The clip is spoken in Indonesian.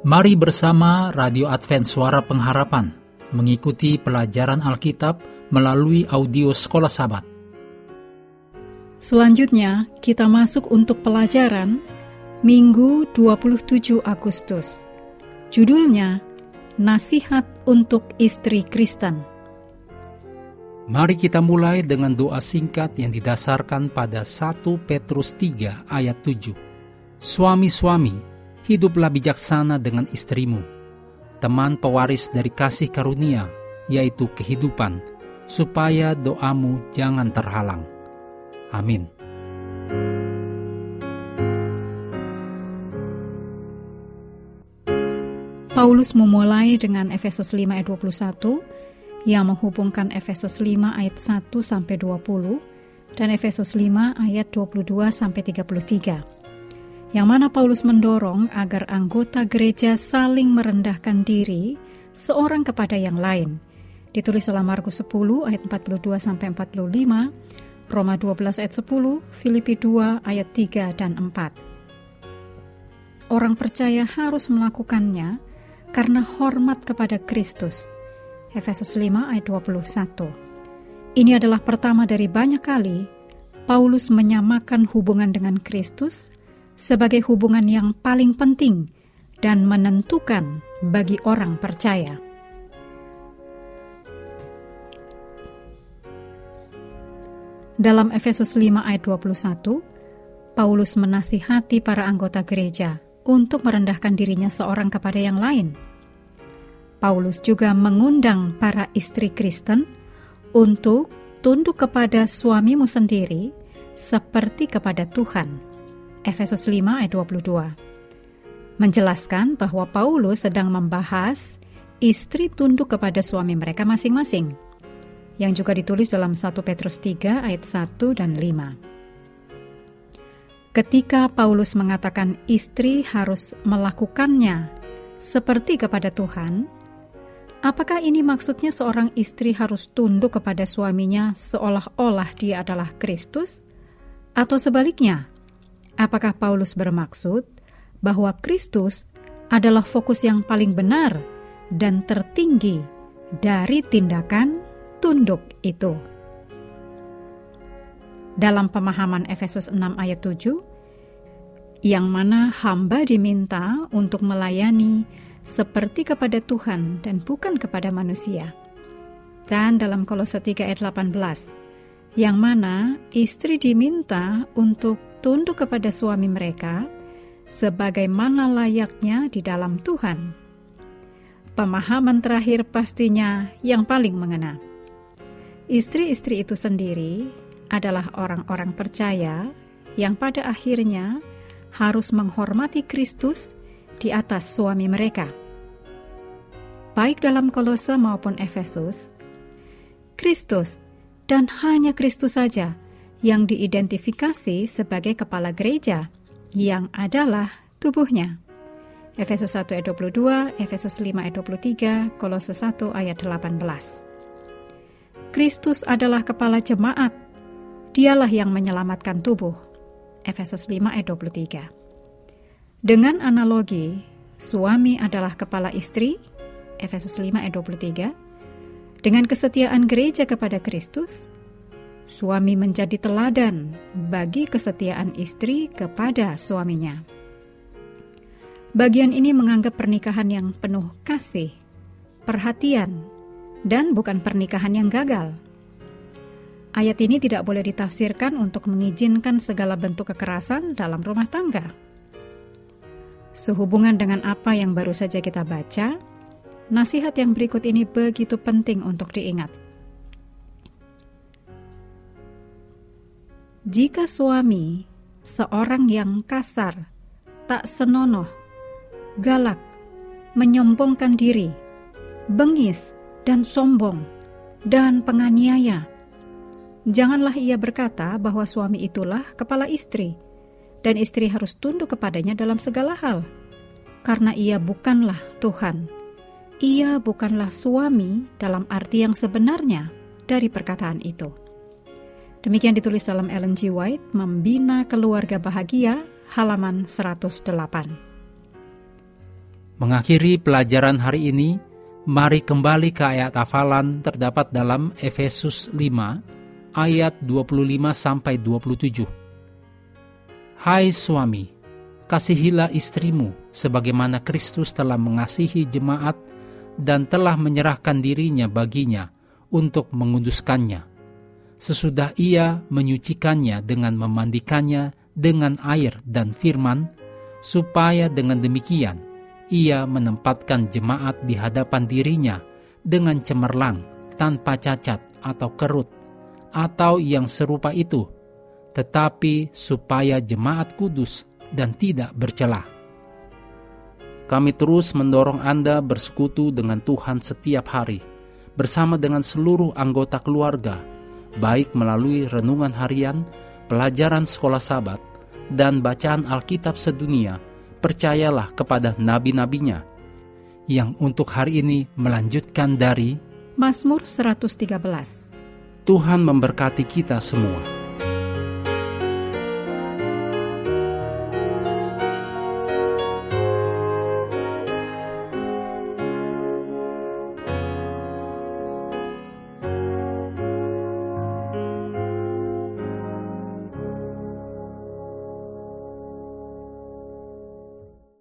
Mari bersama Radio Advent Suara Pengharapan mengikuti pelajaran Alkitab melalui audio Sekolah Sabat. Selanjutnya, kita masuk untuk pelajaran Minggu 27 Agustus. Judulnya Nasihat untuk Istri Kristen. Mari kita mulai dengan doa singkat yang didasarkan pada 1 Petrus 3 ayat 7. Suami-suami, hiduplah bijaksana dengan istrimu, teman pewaris dari kasih karunia, yaitu kehidupan, supaya doamu jangan terhalang. Amin. Paulus memulai dengan Efesus 5 ayat 21 yang menghubungkan Efesus 5 ayat 1 sampai 20 dan Efesus 5 ayat 22 sampai 33. Yang mana Paulus mendorong agar anggota gereja saling merendahkan diri seorang kepada yang lain. Ditulis dalam Markus 10 ayat 42 sampai 45, Roma 12 ayat 10, Filipi 2 ayat 3 dan 4. Orang percaya harus melakukannya karena hormat kepada Kristus Efesus 5 ayat 21. Ini adalah pertama dari banyak kali Paulus menyamakan hubungan dengan Kristus sebagai hubungan yang paling penting dan menentukan bagi orang percaya. Dalam Efesus 5 ayat 21, Paulus menasihati para anggota gereja untuk merendahkan dirinya seorang kepada yang lain – Paulus juga mengundang para istri Kristen untuk tunduk kepada suamimu sendiri seperti kepada Tuhan. Efesus 5 ayat 22. Menjelaskan bahwa Paulus sedang membahas istri tunduk kepada suami mereka masing-masing. Yang juga ditulis dalam 1 Petrus 3 ayat 1 dan 5. Ketika Paulus mengatakan istri harus melakukannya seperti kepada Tuhan, Apakah ini maksudnya seorang istri harus tunduk kepada suaminya seolah-olah dia adalah Kristus? Atau sebaliknya, apakah Paulus bermaksud bahwa Kristus adalah fokus yang paling benar dan tertinggi dari tindakan tunduk itu? Dalam pemahaman Efesus 6 ayat 7, yang mana hamba diminta untuk melayani seperti kepada Tuhan dan bukan kepada manusia. Dan dalam Kolose 3 ayat 18, yang mana istri diminta untuk tunduk kepada suami mereka sebagaimana layaknya di dalam Tuhan. Pemahaman terakhir pastinya yang paling mengena. Istri-istri itu sendiri adalah orang-orang percaya yang pada akhirnya harus menghormati Kristus di atas suami mereka. Baik dalam Kolose maupun Efesus, Kristus dan hanya Kristus saja yang diidentifikasi sebagai kepala gereja yang adalah tubuhnya. Efesus 1 ayat 22, Efesus 5 ayat 23, Kolose 1 ayat 18. Kristus adalah kepala jemaat. Dialah yang menyelamatkan tubuh. Efesus 5 ayat 23. Dengan analogi, suami adalah kepala istri, Efesus 5 ayat 23, dengan kesetiaan gereja kepada Kristus, suami menjadi teladan bagi kesetiaan istri kepada suaminya. Bagian ini menganggap pernikahan yang penuh kasih, perhatian, dan bukan pernikahan yang gagal. Ayat ini tidak boleh ditafsirkan untuk mengizinkan segala bentuk kekerasan dalam rumah tangga Sehubungan dengan apa yang baru saja kita baca, nasihat yang berikut ini begitu penting untuk diingat. Jika suami seorang yang kasar, tak senonoh, galak, menyombongkan diri, bengis, dan sombong, dan penganiaya, janganlah ia berkata bahwa suami itulah kepala istri dan istri harus tunduk kepadanya dalam segala hal, karena ia bukanlah Tuhan. Ia bukanlah suami dalam arti yang sebenarnya dari perkataan itu. Demikian ditulis dalam Ellen G. White, Membina Keluarga Bahagia, halaman 108. Mengakhiri pelajaran hari ini, mari kembali ke ayat hafalan terdapat dalam Efesus 5 ayat 25 sampai 27. Hai suami, kasihilah istrimu sebagaimana Kristus telah mengasihi jemaat dan telah menyerahkan dirinya baginya untuk menguduskannya. Sesudah ia menyucikannya dengan memandikannya dengan air dan firman, supaya dengan demikian ia menempatkan jemaat di hadapan dirinya dengan cemerlang, tanpa cacat atau kerut, atau yang serupa itu, tetapi supaya jemaat kudus dan tidak bercelah. Kami terus mendorong Anda bersekutu dengan Tuhan setiap hari, bersama dengan seluruh anggota keluarga, baik melalui renungan harian, pelajaran sekolah sabat, dan bacaan Alkitab sedunia percayalah kepada nabi-nabinya yang untuk hari ini melanjutkan dari Mazmur 113. Tuhan memberkati kita semua.